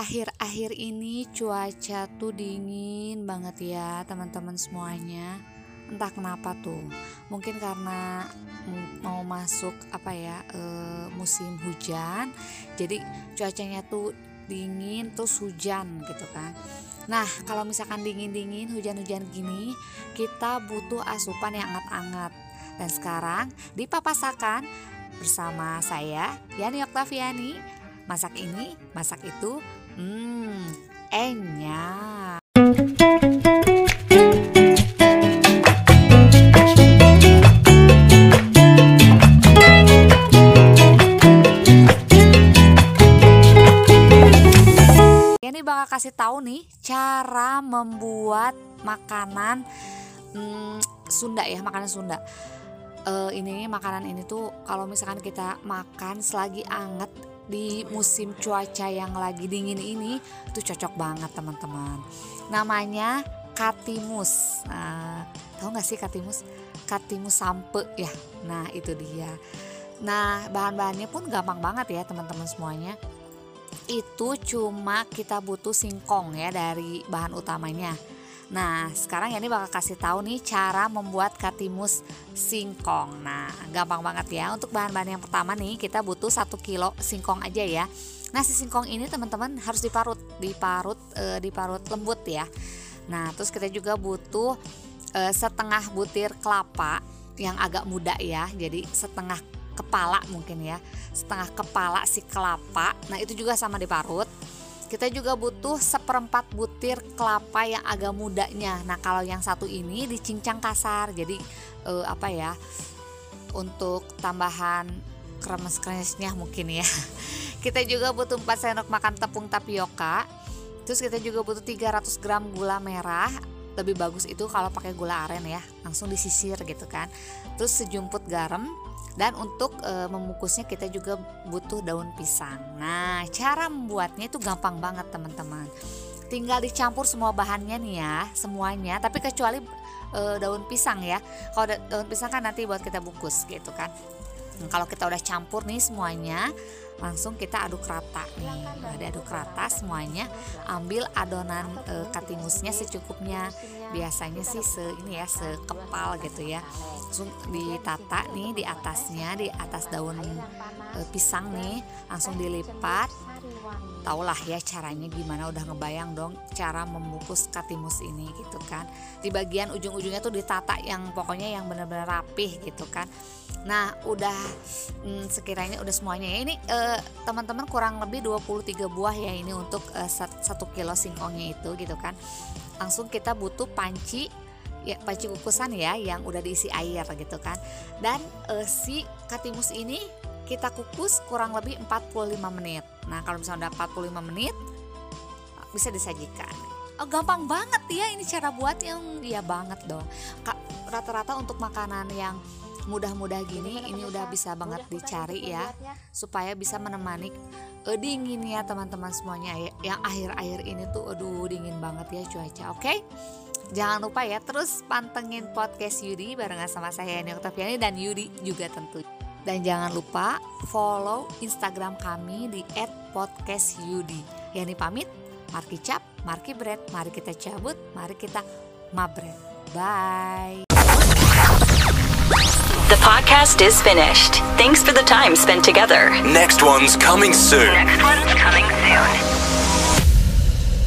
akhir-akhir ini cuaca tuh dingin banget ya teman-teman semuanya. Entah kenapa tuh. Mungkin karena mau masuk apa ya e, musim hujan. Jadi cuacanya tuh dingin terus hujan gitu kan. Nah kalau misalkan dingin-dingin hujan-hujan gini kita butuh asupan yang anget-anget dan sekarang di Papasakan bersama saya Yani Oktaviani. Masak ini masak itu Hmm, enyah. Ini bakal kasih tahu nih cara membuat makanan hmm, Sunda ya, makanan Sunda. Uh, ini makanan ini tuh kalau misalkan kita makan selagi anget di musim cuaca yang lagi dingin ini tuh cocok banget teman-teman. Namanya katimus. Nah, tahu nggak sih katimus? Katimus sampe ya. Nah itu dia. Nah bahan-bahannya pun gampang banget ya teman-teman semuanya. Itu cuma kita butuh singkong ya dari bahan utamanya Nah, sekarang ya ini bakal kasih tahu nih cara membuat katimus singkong. Nah, gampang banget ya. Untuk bahan-bahan yang pertama nih, kita butuh 1 kilo singkong aja ya. Nah, si singkong ini teman-teman harus diparut, diparut e, diparut lembut ya. Nah, terus kita juga butuh e, setengah butir kelapa yang agak muda ya. Jadi setengah kepala mungkin ya. Setengah kepala si kelapa. Nah, itu juga sama diparut kita juga butuh seperempat butir kelapa yang agak mudanya. Nah, kalau yang satu ini dicincang kasar. Jadi uh, apa ya? Untuk tambahan kremes-kremesnya mungkin ya. Kita juga butuh 4 sendok makan tepung tapioka. Terus kita juga butuh 300 gram gula merah. Lebih bagus itu kalau pakai gula aren ya, langsung disisir gitu kan. Terus sejumput garam, dan untuk e, memukusnya kita juga butuh daun pisang. Nah, cara membuatnya itu gampang banget teman-teman. Tinggal dicampur semua bahannya nih ya, semuanya. Tapi kecuali e, daun pisang ya. Kalau da daun pisang kan nanti buat kita bungkus gitu kan. Nah, kalau kita udah campur nih semuanya, langsung kita aduk rata nih. Udah diaduk rata semuanya ambil adonan e, katimusnya secukupnya. Biasanya sih se ini ya sekepal gitu ya. Langsung ditata nih di atasnya di atas daun e, pisang nih. Langsung dilipat tahulah ya caranya gimana udah ngebayang dong cara membungkus katimus ini gitu kan. Di bagian ujung-ujungnya tuh ditata yang pokoknya yang benar-benar rapih gitu kan. Nah udah hmm, sekiranya udah semuanya ya. Ini eh, teman-teman kurang lebih 23 buah ya ini untuk eh, satu kilo singkongnya itu gitu kan. Langsung kita butuh panci ya panci kukusan ya yang udah diisi air gitu kan. Dan eh, si katimus ini kita kukus kurang lebih 45 menit. Nah, kalau misalnya udah 45 menit bisa disajikan. Oh, gampang banget ya ini cara buat yang ya banget dong. Rata-rata untuk makanan yang mudah-mudah gini ini udah bisa banget dicari ya supaya bisa menemani uh, dingin ya teman-teman semuanya ya. Yang akhir-akhir ini tuh aduh dingin banget ya cuaca. Oke. Okay? Jangan lupa ya terus pantengin podcast Yudi barengan sama saya Yani Oktaviani dan Yudi juga tentu. Dan jangan lupa follow Instagram kami di @podcastyudi. Yani pamit, Marki Cap, Marki Bread. Mari kita cabut, mari kita mabret. Bye. The podcast is finished. Thanks for the time spent together. Next one's coming soon. Next one's coming soon.